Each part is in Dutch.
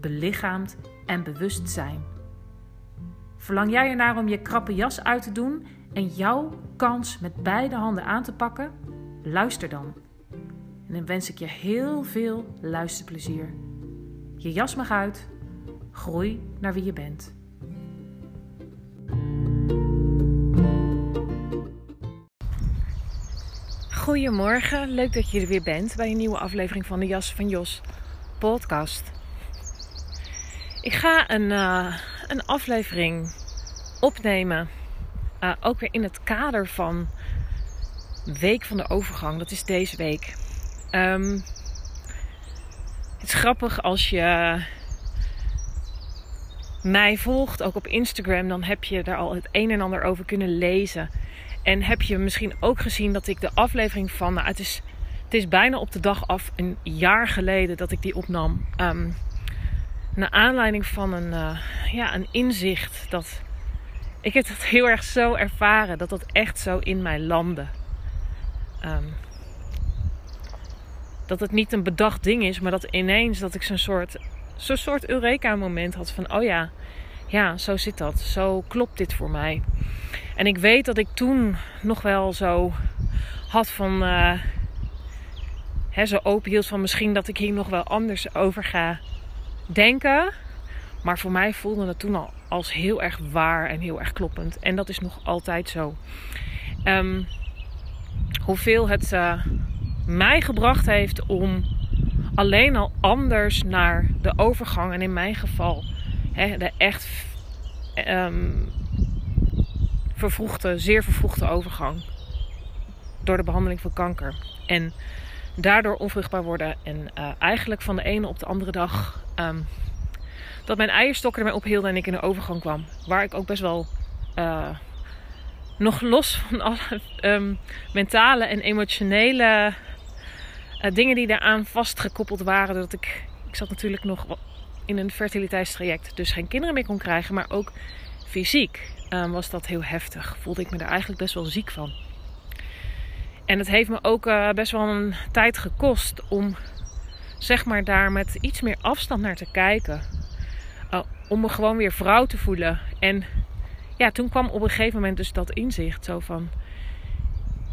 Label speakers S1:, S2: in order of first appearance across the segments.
S1: belichaamd en bewust zijn. Verlang jij ernaar om je krappe jas uit te doen en jouw kans met beide handen aan te pakken? Luister dan. En dan wens ik je heel veel luisterplezier. Je jas mag uit. Groei naar wie je bent. Goedemorgen, leuk dat je er weer bent bij een nieuwe aflevering van de Jas van Jos podcast. Ik ga een, uh, een aflevering opnemen. Uh, ook weer in het kader van Week van de Overgang. Dat is deze week. Um, het is grappig als je mij volgt, ook op Instagram, dan heb je daar al het een en ander over kunnen lezen. En heb je misschien ook gezien dat ik de aflevering van. Nou, het, is, het is bijna op de dag af een jaar geleden dat ik die opnam. Um, naar aanleiding van een, uh, ja, een inzicht dat ik heb het heel erg zo ervaren dat dat echt zo in mij landde. Um, dat het niet een bedacht ding is, maar dat ineens dat ik zo'n soort, zo'n soort Eureka-moment had van: oh ja, ja, zo zit dat. Zo klopt dit voor mij. En ik weet dat ik toen nog wel zo had van. Uh, hè, zo open hield van misschien dat ik hier nog wel anders over ga denken. Maar voor mij voelde het toen al als heel erg waar en heel erg kloppend. En dat is nog altijd zo. Um, hoeveel het uh, mij gebracht heeft om alleen al anders naar de overgang. En in mijn geval hè, de echt um, vervroegde, zeer vervroegde overgang. Door de behandeling van kanker. En daardoor onvruchtbaar worden. En uh, eigenlijk van de ene op de andere dag um, dat mijn eierstokken ermee ophielden en ik in de overgang kwam. Waar ik ook best wel uh, nog los van alle um, mentale en emotionele uh, dingen die daaraan vastgekoppeld waren. Dat ik, ik zat natuurlijk nog in een fertiliteitstraject, dus geen kinderen meer kon krijgen, maar ook fysiek um, was dat heel heftig. Voelde ik me daar eigenlijk best wel ziek van. En het heeft me ook uh, best wel een tijd gekost om zeg maar daar met iets meer afstand naar te kijken. Uh, om me gewoon weer vrouw te voelen. En ja, toen kwam op een gegeven moment dus dat inzicht zo van...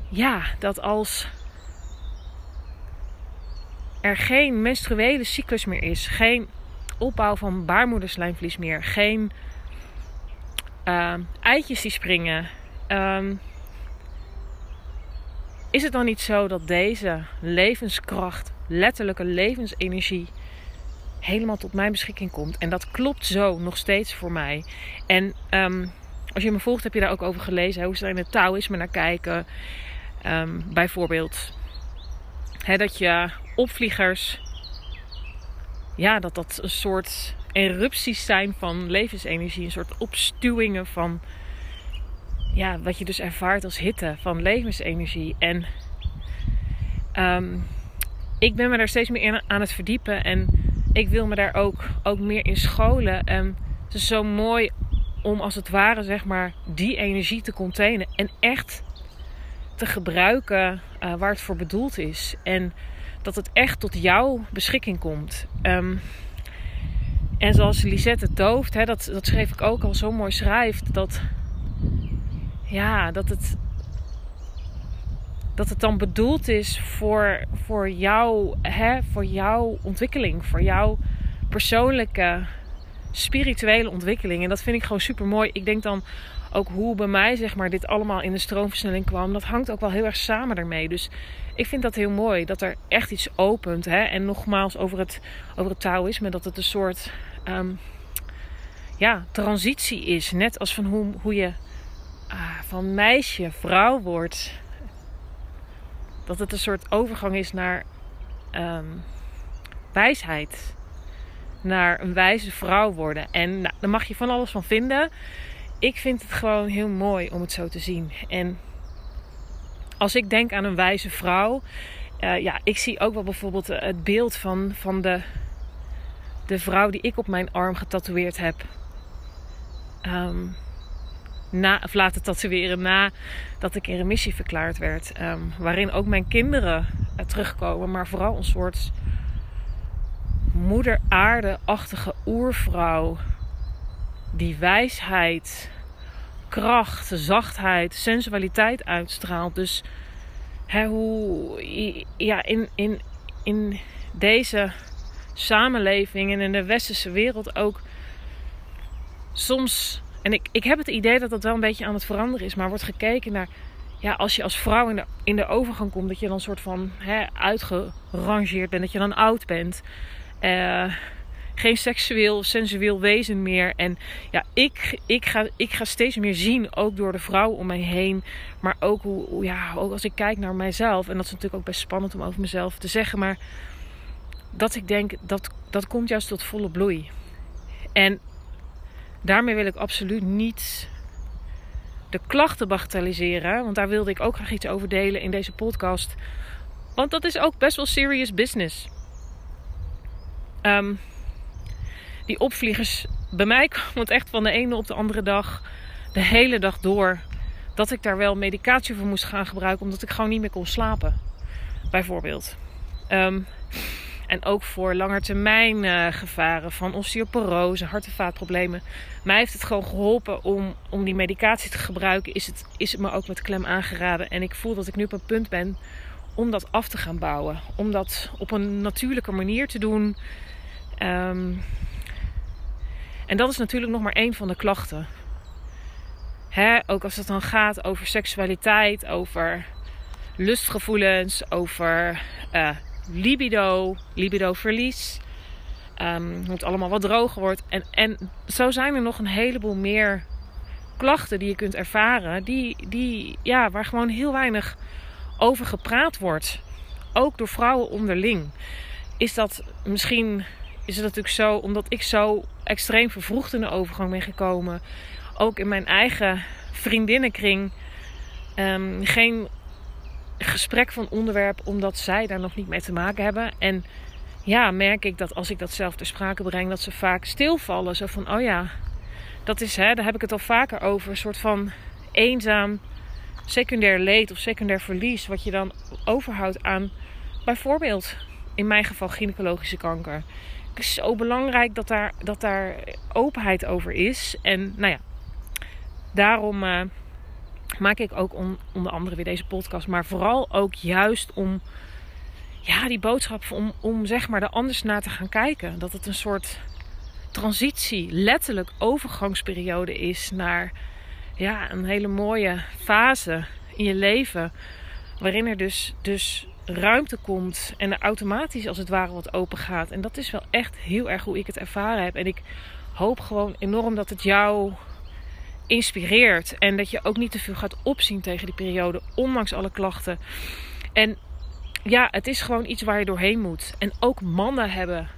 S1: Ja, dat als er geen menstruele cyclus meer is, geen opbouw van baarmoederslijmvlies meer, geen uh, eitjes die springen, um, is het dan niet zo dat deze levenskracht, letterlijke levensenergie, helemaal tot mijn beschikking komt? En dat klopt zo nog steeds voor mij. En um, als je me volgt, heb je daar ook over gelezen. Hoe ze er in het Taoïsme naar kijken. Um, bijvoorbeeld hè, dat je opvliegers, ja, dat dat een soort erupties zijn van levensenergie, een soort opstuwingen van ja, wat je dus ervaart als hitte van levensenergie. En um, ik ben me daar steeds meer in aan het verdiepen. En ik wil me daar ook, ook meer in scholen. En het is zo mooi om als het ware, zeg maar, die energie te containen. En echt te gebruiken uh, waar het voor bedoeld is. En dat het echt tot jouw beschikking komt. Um, en zoals Lisette Dooft, hè, dat, dat schreef ik ook al zo mooi schrijft. Dat ja, dat het, dat het dan bedoeld is voor, voor, jou, hè, voor jouw ontwikkeling, voor jouw persoonlijke spirituele ontwikkeling. En dat vind ik gewoon super mooi. Ik denk dan ook hoe bij mij zeg maar, dit allemaal in de stroomversnelling kwam. Dat hangt ook wel heel erg samen daarmee. Dus ik vind dat heel mooi. Dat er echt iets opent. Hè? En nogmaals over het, over het Taoïsme. Dat het een soort ehm, ja, transitie is. Net als van hoe, hoe je van meisje vrouw wordt. Dat het een soort overgang is naar ehm, wijsheid. Naar een wijze vrouw worden. En nou, daar mag je van alles van vinden. Ik vind het gewoon heel mooi om het zo te zien. En als ik denk aan een wijze vrouw. Uh, ja, ik zie ook wel bijvoorbeeld het beeld van, van de, de vrouw die ik op mijn arm getatoeëerd heb. Um, na, of laten tatoeëren nadat ik in remissie verklaard werd. Um, waarin ook mijn kinderen uh, terugkomen. Maar vooral een soort moeder aarde-achtige oervrouw. Die wijsheid, kracht, zachtheid, sensualiteit uitstraalt. Dus hoe ja, in, in, in deze samenleving en in de westerse wereld ook soms. En ik, ik heb het idee dat dat wel een beetje aan het veranderen is. Maar wordt gekeken naar. Ja, als je als vrouw in de, in de overgang komt, dat je dan een soort van hè, uitgerangeerd bent. Dat je dan oud bent. Uh, geen seksueel, sensueel wezen meer. En ja, ik, ik, ga, ik ga steeds meer zien, ook door de vrouwen om mij heen. Maar ook, hoe, ja, ook als ik kijk naar mijzelf. En dat is natuurlijk ook best spannend om over mezelf te zeggen. Maar dat ik denk, dat, dat komt juist tot volle bloei. En daarmee wil ik absoluut niet de klachten bagatelliseren. Want daar wilde ik ook graag iets over delen in deze podcast. Want dat is ook best wel serious business. Um, die opvliegers bij mij kwam het echt van de ene op de andere dag, de hele dag door, dat ik daar wel medicatie voor moest gaan gebruiken, omdat ik gewoon niet meer kon slapen, bijvoorbeeld. Um, en ook voor langetermijn uh, gevaren van osteoporose, hart- en vaatproblemen. Mij heeft het gewoon geholpen om, om die medicatie te gebruiken. Is het, is het me ook met klem aangeraden. En ik voel dat ik nu op een punt ben om dat af te gaan bouwen. Om dat op een natuurlijke manier te doen. Um, en dat is natuurlijk nog maar één van de klachten. Ook als het dan gaat over seksualiteit, over lustgevoelens, over uh, libido, libidoverlies. Um, hoe het allemaal wat droger wordt. En, en zo zijn er nog een heleboel meer klachten die je kunt ervaren. Die, die, ja, waar gewoon heel weinig over gepraat wordt. Ook door vrouwen onderling. Is dat misschien is het natuurlijk zo, omdat ik zo extreem vervroegd in de overgang ben gekomen. Ook in mijn eigen vriendinnenkring. Um, geen gesprek van onderwerp, omdat zij daar nog niet mee te maken hebben. En ja, merk ik dat als ik dat zelf ter sprake breng, dat ze vaak stilvallen. Zo van, oh ja, dat is, hè, daar heb ik het al vaker over. Een soort van eenzaam secundair leed of secundair verlies. Wat je dan overhoudt aan bijvoorbeeld, in mijn geval, gynaecologische kanker het is zo belangrijk dat daar, dat daar openheid over is. En nou ja, daarom uh, maak ik ook on, onder andere weer deze podcast. Maar vooral ook juist om ja, die boodschap om, om zeg maar er anders naar te gaan kijken. Dat het een soort transitie, letterlijk overgangsperiode is naar ja, een hele mooie fase in je leven. Waarin er dus, dus ruimte komt en er automatisch als het ware wat open gaat. En dat is wel echt heel erg hoe ik het ervaren heb. En ik hoop gewoon enorm dat het jou inspireert. En dat je ook niet te veel gaat opzien tegen die periode, ondanks alle klachten. En ja, het is gewoon iets waar je doorheen moet. En ook mannen hebben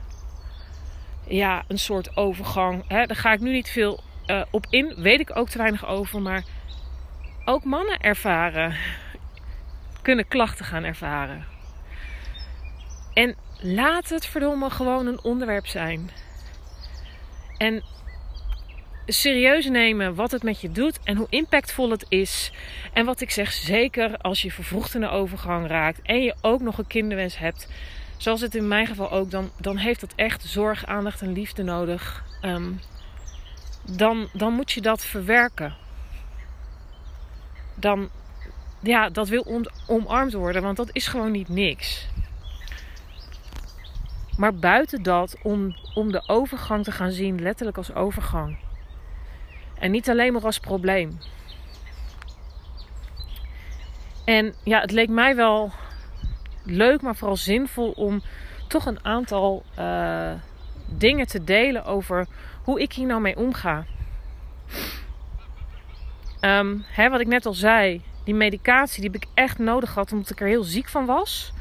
S1: ja, een soort overgang. Hè, daar ga ik nu niet veel uh, op in. Weet ik ook te weinig over. Maar ook mannen ervaren kunnen klachten gaan ervaren. En laat het verdomme gewoon een onderwerp zijn. En serieus nemen wat het met je doet en hoe impactvol het is. En wat ik zeg, zeker als je vervroegd in de overgang raakt en je ook nog een kinderwens hebt, zoals het in mijn geval ook, dan, dan heeft dat echt zorg, aandacht en liefde nodig. Ehm, dan, dan moet je dat verwerken. Dan, ja, dat wil omarmd worden, want dat is gewoon niet niks. Maar buiten dat, om, om de overgang te gaan zien, letterlijk als overgang. En niet alleen maar als probleem. En ja, het leek mij wel leuk, maar vooral zinvol om toch een aantal uh, dingen te delen over hoe ik hier nou mee omga. Um, hè, wat ik net al zei, die medicatie die heb ik echt nodig gehad omdat ik er heel ziek van was.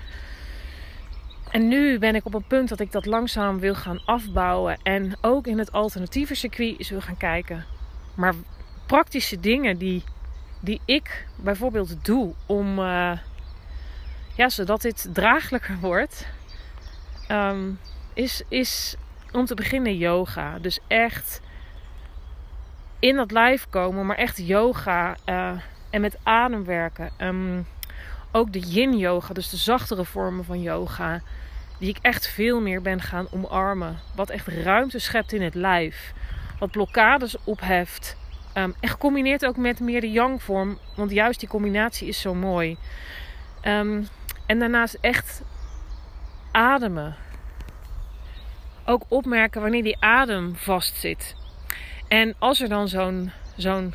S1: En nu ben ik op een punt dat ik dat langzaam wil gaan afbouwen. En ook in het alternatieve circuit is wil gaan kijken. Maar praktische dingen die, die ik bijvoorbeeld doe om, uh, ja, zodat dit draaglijker wordt, um, is, is om te beginnen yoga. Dus echt in dat lijf komen, maar echt yoga uh, en met adem werken. Um, ook de yin yoga, dus de zachtere vormen van yoga, die ik echt veel meer ben gaan omarmen. Wat echt ruimte schept in het lijf. Wat blokkades opheft. Um, en gecombineerd ook met meer de yang vorm, want juist die combinatie is zo mooi. Um, en daarnaast echt ademen ook opmerken wanneer die adem vastzit. En als er dan zo'n zo'n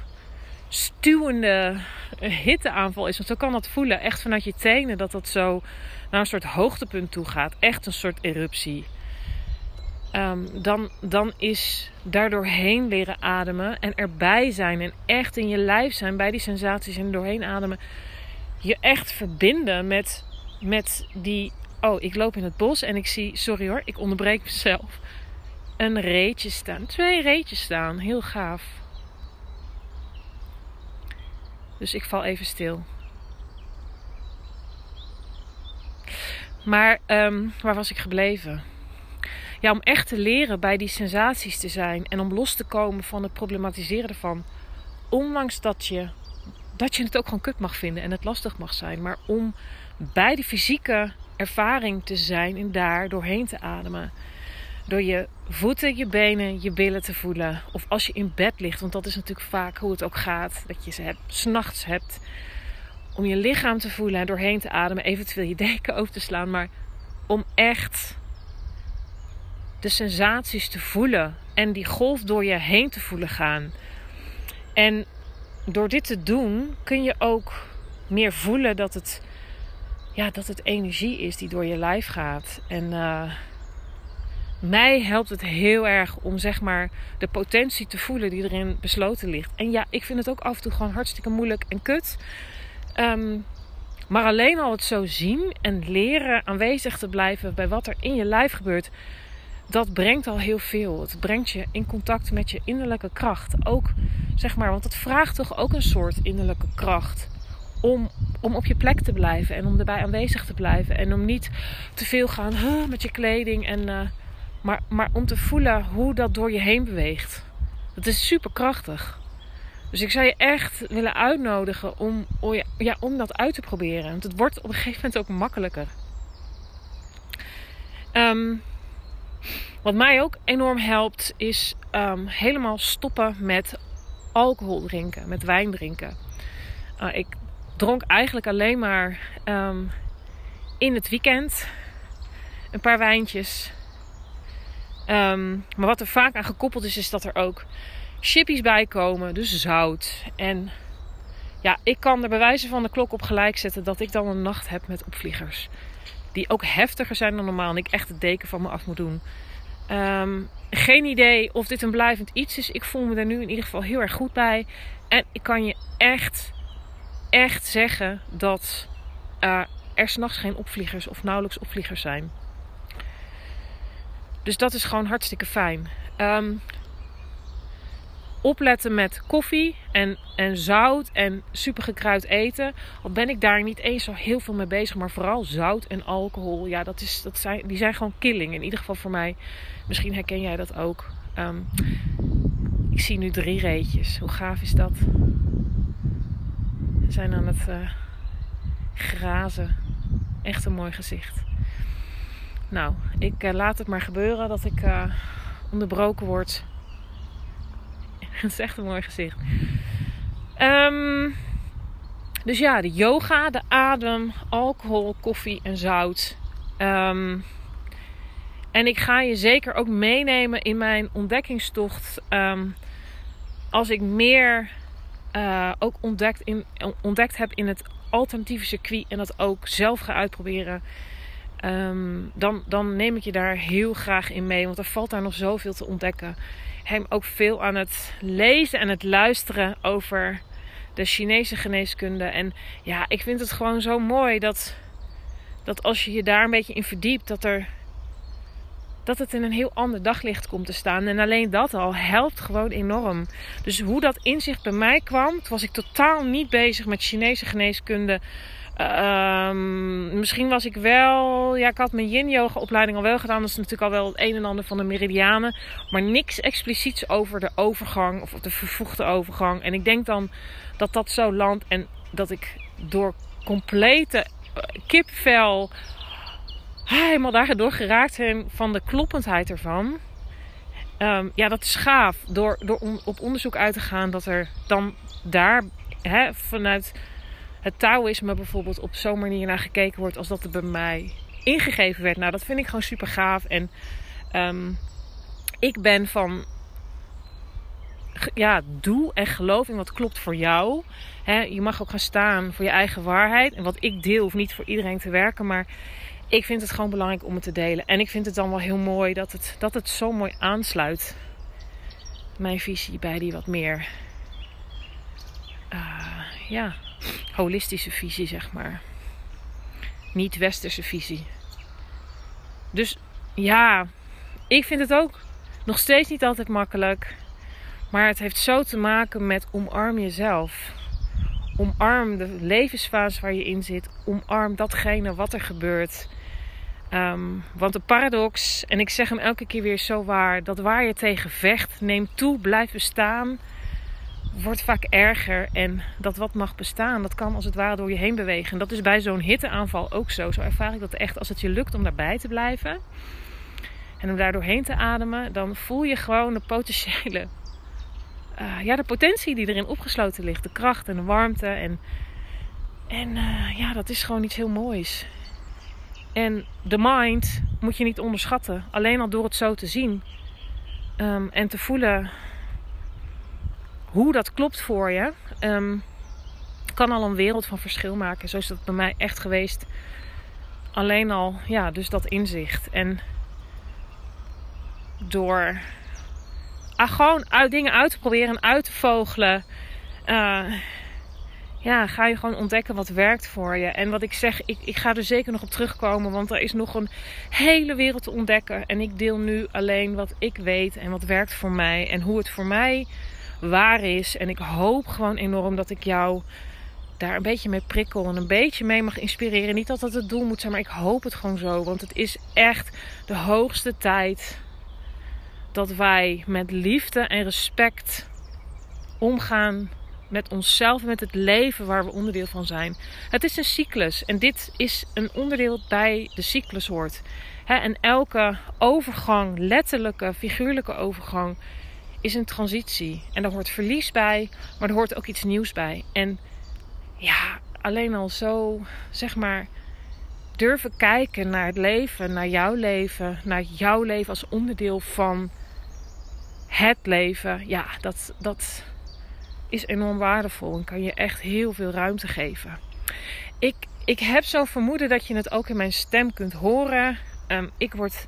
S1: stuwende hitteaanval is, want zo kan dat voelen, echt vanuit je tenen, dat dat zo naar een soort hoogtepunt toe gaat, echt een soort eruptie. Um, dan, dan is daardoorheen leren ademen en erbij zijn en echt in je lijf zijn bij die sensaties en doorheen ademen. Je echt verbinden met, met die Oh, ik loop in het bos en ik zie, sorry hoor, ik onderbreek mezelf. Een reetje staan. Twee reetjes staan. Heel gaaf. Dus ik val even stil. Maar um, waar was ik gebleven? Ja, om echt te leren bij die sensaties te zijn en om los te komen van het problematiseren ervan. Ondanks dat je, dat je het ook gewoon kut mag vinden en het lastig mag zijn. Maar om bij die fysieke ervaring te zijn en daar doorheen te ademen. Door je voeten, je benen, je billen te voelen. Of als je in bed ligt, want dat is natuurlijk vaak hoe het ook gaat. Dat je ze hebt, s'nachts hebt. Om je lichaam te voelen en doorheen te ademen. Eventueel je deken over te slaan. Maar om echt de sensaties te voelen. En die golf door je heen te voelen gaan. En door dit te doen kun je ook meer voelen dat het ja, dat het energie is die door je lijf gaat. En uh, mij helpt het heel erg om zeg maar de potentie te voelen die erin besloten ligt. En ja, ik vind het ook af en toe gewoon hartstikke moeilijk en kut. Um, maar alleen al het zo zien en leren aanwezig te blijven bij wat er in je lijf gebeurt, dat brengt al heel veel. Het brengt je in contact met je innerlijke kracht. Ook zeg maar, want het vraagt toch ook een soort innerlijke kracht om, om op je plek te blijven en om erbij aanwezig te blijven. En om niet te veel gaan met je kleding. En, uh, maar, maar om te voelen hoe dat door je heen beweegt. Dat is super krachtig. Dus ik zou je echt willen uitnodigen om, ja, om dat uit te proberen. Want het wordt op een gegeven moment ook makkelijker. Um, wat mij ook enorm helpt, is um, helemaal stoppen met alcohol drinken, met wijn drinken. Uh, ik dronk eigenlijk alleen maar um, in het weekend een paar wijntjes. Um, maar wat er vaak aan gekoppeld is, is dat er ook chippies bij komen, dus zout. En ja, ik kan er bij wijze van de klok op gelijk zetten dat ik dan een nacht heb met opvliegers. Die ook heftiger zijn dan normaal en ik echt het deken van me af moet doen. Um, geen idee of dit een blijvend iets is. Ik voel me er nu in ieder geval heel erg goed bij. En ik kan je echt echt zeggen dat uh, er s'nachts geen opvliegers of nauwelijks opvliegers zijn. Dus dat is gewoon hartstikke fijn. Um, opletten met koffie en, en zout en supergekruid eten. Al ben ik daar niet eens zo heel veel mee bezig. Maar vooral zout en alcohol. Ja, dat is, dat zijn, die zijn gewoon killing. In ieder geval voor mij. Misschien herken jij dat ook. Um, ik zie nu drie reetjes. Hoe gaaf is dat? We zijn aan het uh, grazen. Echt een mooi gezicht. Nou, ik uh, laat het maar gebeuren dat ik uh, onderbroken word. Het is echt een mooi gezicht. Um, dus ja, de yoga, de adem, alcohol, koffie en zout. Um, En ik ga je zeker ook meenemen in mijn ontdekkingstocht. Ehm, als ik meer uh, ook ontdekt, in, ontdekt heb in het alternatieve circuit en dat ook zelf ga uitproberen. Ehm, dan, dan neem ik je daar heel graag in mee. Want er valt daar nog zoveel te ontdekken. Hem ook veel aan het lezen en het luisteren over de Chinese geneeskunde. En ja, ik vind het gewoon zo mooi dat, dat als je je daar een beetje in verdiept, dat er dat het in een heel ander daglicht komt te staan. En alleen dat al helpt gewoon enorm. Dus hoe dat inzicht bij mij kwam, was ik totaal niet bezig met Chinese geneeskunde. Ehm, misschien was ik wel, ja, ik had mijn yin-yoga opleiding al wel gedaan. Dat is natuurlijk al wel het een en ander van de meridianen. Maar niks expliciets over de overgang of de vervoegde overgang. En ik denk dan dat dat zo landt en dat ik door complete eh, kipvel helemaal daardoor geraakt zijn van de kloppendheid ervan. Ehm, ja, dat is gaaf. Door, door op onderzoek uit te gaan dat er dan daar hè, vanuit het Taoïsme bijvoorbeeld op zo'n manier naar gekeken wordt als dat er bij mij ingegeven werd. Nou, dat vind ik gewoon super gaaf. En um, ik ben van ja, doe en geloof in wat klopt voor jou. je mag ook gaan staan voor je eigen waarheid. En wat ik deel hoeft niet voor iedereen te werken. Maar ik vind het gewoon belangrijk om het te delen. En ik vind het dan wel heel mooi dat het, dat het zo mooi aansluit. Mijn visie bij die wat meer. Uh, ja, holistische visie, zeg maar. Niet westerse visie. Dus ja, ik vind het ook nog steeds niet altijd makkelijk. Maar het heeft zo te maken met omarm jezelf. Omarm de levensfase waar je in zit. Omarm datgene wat er gebeurt. Um, want de paradox, en ik zeg hem elke keer weer zo waar, dat waar je tegen vecht, neemt toe, blijft bestaan, wordt vaak erger. En dat wat mag bestaan, dat kan als het ware door je heen bewegen. En dat is bij zo'n hitteaanval ook zo. Zo ervaar ik dat echt als het je lukt om daarbij te blijven. En om daar doorheen te ademen, dan voel je gewoon de potentiële, uh, ja, de potentie die erin opgesloten ligt. De kracht en de warmte. En, en uh, ja, dat is gewoon iets heel moois. En de mind moet je niet onderschatten. Alleen al door het zo te zien um, en te voelen hoe dat klopt voor je, um, kan al een wereld van verschil maken. Zo is dat bij mij echt geweest. Alleen al, ja, dus dat inzicht. En door ah, gewoon uit, dingen uit te proberen en uit te vogelen. Uh, ja, ga je gewoon ontdekken wat werkt voor je. En wat ik zeg, ik, ik ga er zeker nog op terugkomen, want er is nog een hele wereld te ontdekken. En ik deel nu alleen wat ik weet en wat werkt voor mij en hoe het voor mij waar is. En ik hoop gewoon enorm dat ik jou daar een beetje mee prikkel en een beetje mee mag inspireren. Niet dat dat het doel moet zijn, maar ik hoop het gewoon zo. Want het is echt de hoogste tijd dat wij met liefde en respect omgaan met onszelf met het leven waar we onderdeel van zijn. Het is een cyclus en dit is een onderdeel bij de cyclus hoort. en elke overgang, letterlijke, figuurlijke overgang, is een transitie. En daar hoort verlies bij, maar er hoort ook iets nieuws bij. En ja, alleen al zo, zeg maar, durven kijken naar het leven, naar jouw leven, naar jouw leven als onderdeel van het leven. Ja, dat, dat, is enorm waardevol en kan je echt heel veel ruimte geven. Ik, ik heb zo vermoeden dat je het ook in mijn stem kunt horen. Ehm, ik word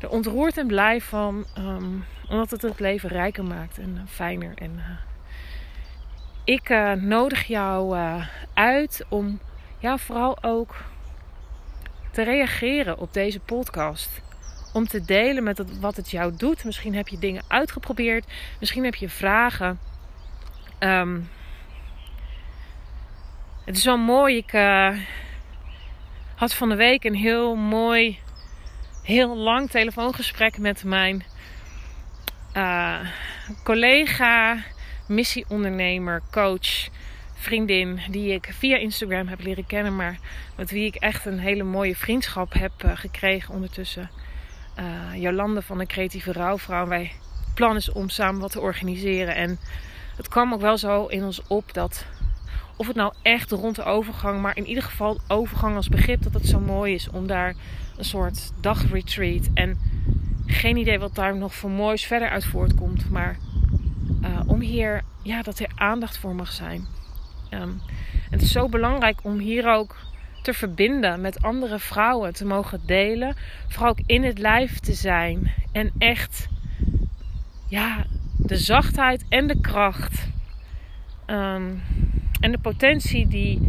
S1: er ontroerd en blij van, ehm, omdat het het leven rijker maakt en uh, fijner. En, uh, ik uh, nodig jou uit om ja, vooral ook te reageren op deze podcast. Om te delen met wat het jou doet. Misschien heb je dingen uitgeprobeerd. Misschien heb je vragen. Um, het is wel mooi. Ik uh, had van de week een heel mooi, heel lang telefoongesprek met mijn uh, collega, missieondernemer, coach, vriendin, die ik via Instagram heb leren kennen, maar met wie ik echt een hele mooie vriendschap heb uh, gekregen ondertussen. Jolande van de Creatieve Rouwvrouw. Wij plan om samen wat te organiseren en het kwam ook wel zo in ons op dat of het nou echt rond de overgang, maar in ieder geval overgang als begrip dat het zo mooi is om daar een soort dagretreat en geen idee wat daar nog voor moois verder uit voortkomt, maar uh, om hier ja, dat er aandacht voor mag zijn. Um, het is zo belangrijk om hier ook te verbinden met andere vrouwen, te mogen delen, vooral ook in het lijf te zijn en echt ja, de zachtheid en de kracht um, en de potentie die,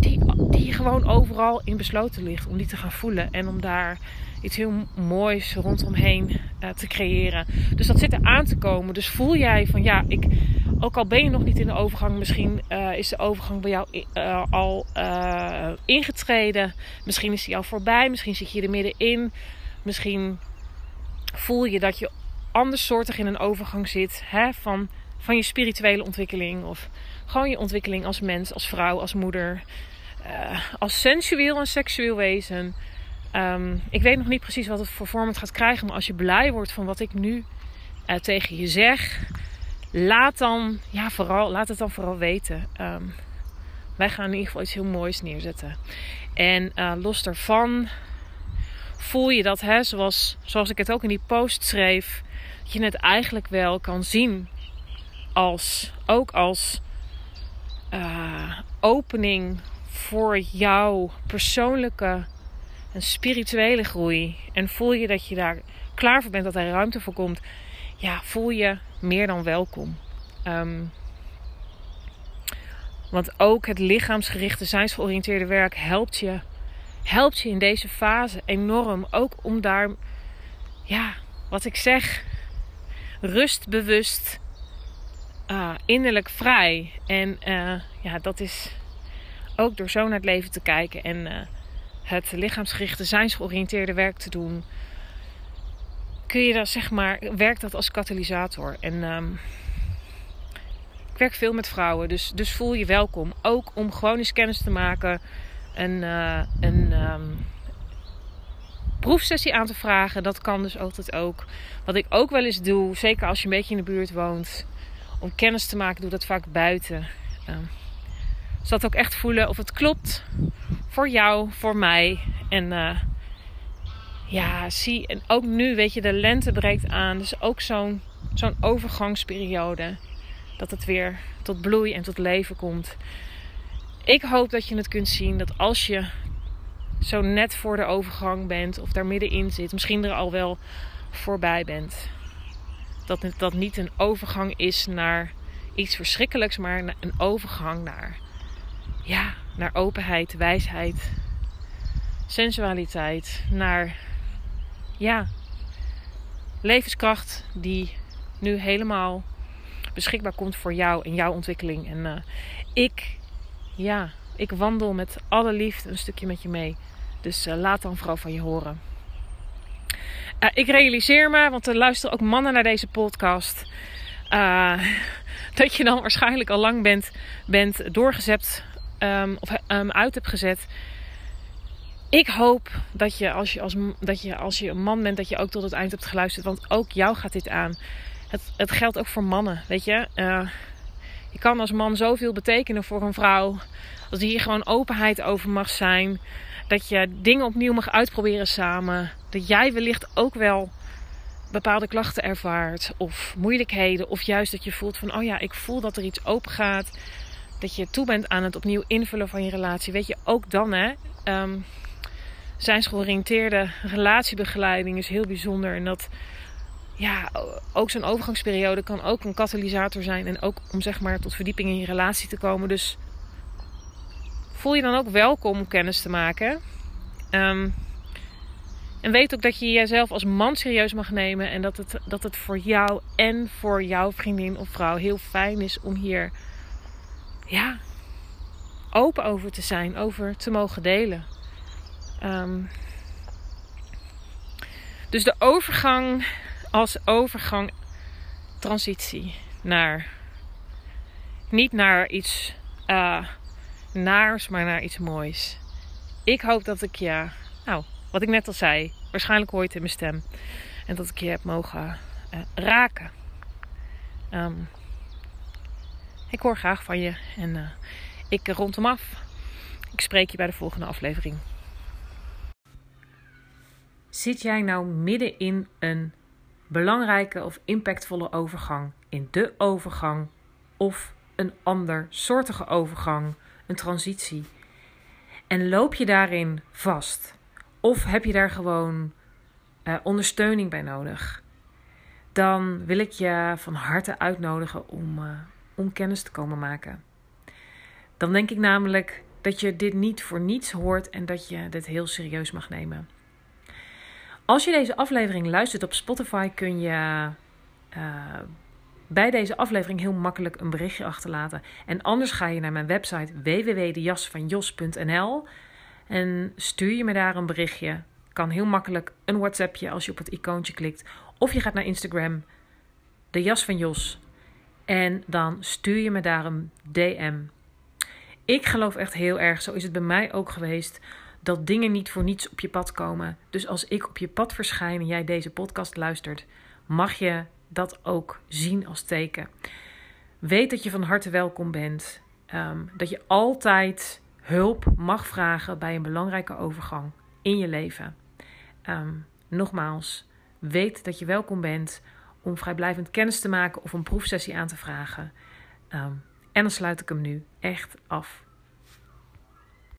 S1: die, die gewoon overal in besloten ligt om die te gaan voelen en om daar iets heel moois rondomheen uh, te creëren. Dus dat zit er aan te komen. Dus voel jij van ja, ik, ook al ben je nog niet in de overgang, misschien uh, is de overgang bij jou uh, al ingetreden. Misschien is die al voorbij. Misschien zit je er middenin. Misschien voel je dat je andersoortig in een overgang zit hè, van, van je spirituele ontwikkeling. Of gewoon je ontwikkeling als mens, als vrouw, als moeder. als sensueel en seksueel wezen. Um, ik weet nog niet precies wat het voor vorm het gaat krijgen. Maar als je blij wordt van wat ik nu uh, tegen je zeg. Laat, dan, ja, vooral, laat het dan vooral weten. Um, wij gaan in ieder geval iets heel moois neerzetten. En uh, los daarvan voel je dat, hè, zoals, zoals ik het ook in die post schreef. Je het eigenlijk wel kan zien. Als, ook als uh, opening voor jouw persoonlijke een spirituele groei. En voel je dat je daar klaar voor bent, dat er ruimte voor komt. Ja, voel je meer dan welkom. Um, want ook het lichaamsgerichte, zijnsgeoriënteerde werk helpt je, helpt je in deze fase enorm. Ook om daar, ja, wat ik zeg, rustbewust, uh, innerlijk vrij. En uh, ja, dat is ook door zo naar het leven te kijken en uh, het lichaamsgerichte, zijnsgeoriënteerde werk te doen, kun je dat zeg maar, werkt dat als katalysator. En um, ik werk veel met vrouwen, dus, dus voel je welkom. Ook om gewoon eens kennis te maken, uh, een um, proefsessie aan te vragen. Dat kan dus altijd ook. Wat ik ook wel eens doe, zeker als je een beetje in de buurt woont, om kennis te maken, doe dat vaak buiten. Um, zodat ook echt voelen of het klopt voor jou, voor mij. En uh, ja, zie, en ook nu, weet je, de lente breekt aan. Dus ook zo'n zo'n overgangsperiode. Dat het weer tot bloei en tot leven komt. Ik hoop dat je het kunt zien dat als je zo net voor de overgang bent of daar middenin zit, misschien er al wel voorbij bent. Dat dat niet een overgang is naar iets verschrikkelijks, maar een overgang naar ja, naar openheid, wijsheid, sensualiteit, naar ja, levenskracht die nu helemaal beschikbaar komt voor jou en jouw ontwikkeling. En uh, ik, ja, ik wandel met alle liefde een stukje met je mee. Dus uh, laat dan vooral van je horen. Uh, ik realiseer me, want er luisteren ook mannen naar deze podcast. dat je dan waarschijnlijk al lang bent, bent doorgezet um, of um, uit hebt gezet. Ik hoop dat je als je, als, dat je als je een man bent, dat je ook tot het eind hebt geluisterd. Want ook jou gaat dit aan. Het, het geldt ook voor mannen, weet je. Je kan als man zoveel betekenen voor een vrouw. Als hier gewoon openheid over mag zijn. Dat je dingen opnieuw mag uitproberen samen. Dat jij wellicht ook wel bepaalde klachten ervaart. Of moeilijkheden. Of juist dat je voelt van, oh ja, ik voel dat er iets open gaat dat je toe bent aan het opnieuw invullen van je relatie. Weet je, ook dan hè. Um, zijnsgeoriënteerde relatiebegeleiding is heel bijzonder. En dat ja, ook zo'n overgangsperiode kan ook een katalysator zijn. En ook om zeg maar tot verdieping in je relatie te komen. Dus voel je dan ook welkom om kennis te maken. Um, en weet ook dat je jezelf als man serieus mag nemen. En dat het, dat het voor jou en voor jouw vriendin of vrouw heel fijn is om hier ja, open over te zijn, over te mogen delen. Um, dus de overgang als overgang, transitie naar niet naar iets uh, naars, maar naar iets moois. Ik hoop dat ik je, nou, wat ik net al zei, waarschijnlijk hoor je het in mijn stem, en dat ik je heb mogen uh, raken. Um, ik hoor graag van je. En uh, Ik rond hem af. Ik spreek je bij de volgende aflevering. Zit jij nou midden in een belangrijke of impactvolle overgang, in de overgang of een ander soortige overgang, een transitie? En loop je daarin vast? Of heb je daar gewoon uh, ondersteuning bij nodig? Dan wil ik je van harte uitnodigen om, uh, om kennis te komen maken. Dan denk ik namelijk dat je dit niet voor niets hoort en dat je dit heel serieus mag nemen. Als je deze aflevering luistert op Spotify, kun je uh, bij deze aflevering heel makkelijk een berichtje achterlaten. En anders ga je naar mijn website www.dejasvanjos.nl en stuur je me daar een berichtje. Kan heel makkelijk een WhatsAppje als je op het icoontje klikt. Of je gaat naar Instagram, de jas van Jos. En dan stuur je me daar een DM. Ik geloof echt heel erg, zo is het bij mij ook geweest, dat dingen niet voor niets op je pad komen. Dus als ik op je pad verschijn en jij deze podcast luistert, mag je dat ook zien als teken. Weet dat je van harte welkom bent. Ehm, dat je altijd hulp mag vragen bij een belangrijke overgang in je leven. Ehm, nogmaals, weet dat je welkom bent om vrijblijvend kennis te maken of een proefsessie aan te vragen. Um, en dan sluit ik hem nu echt af.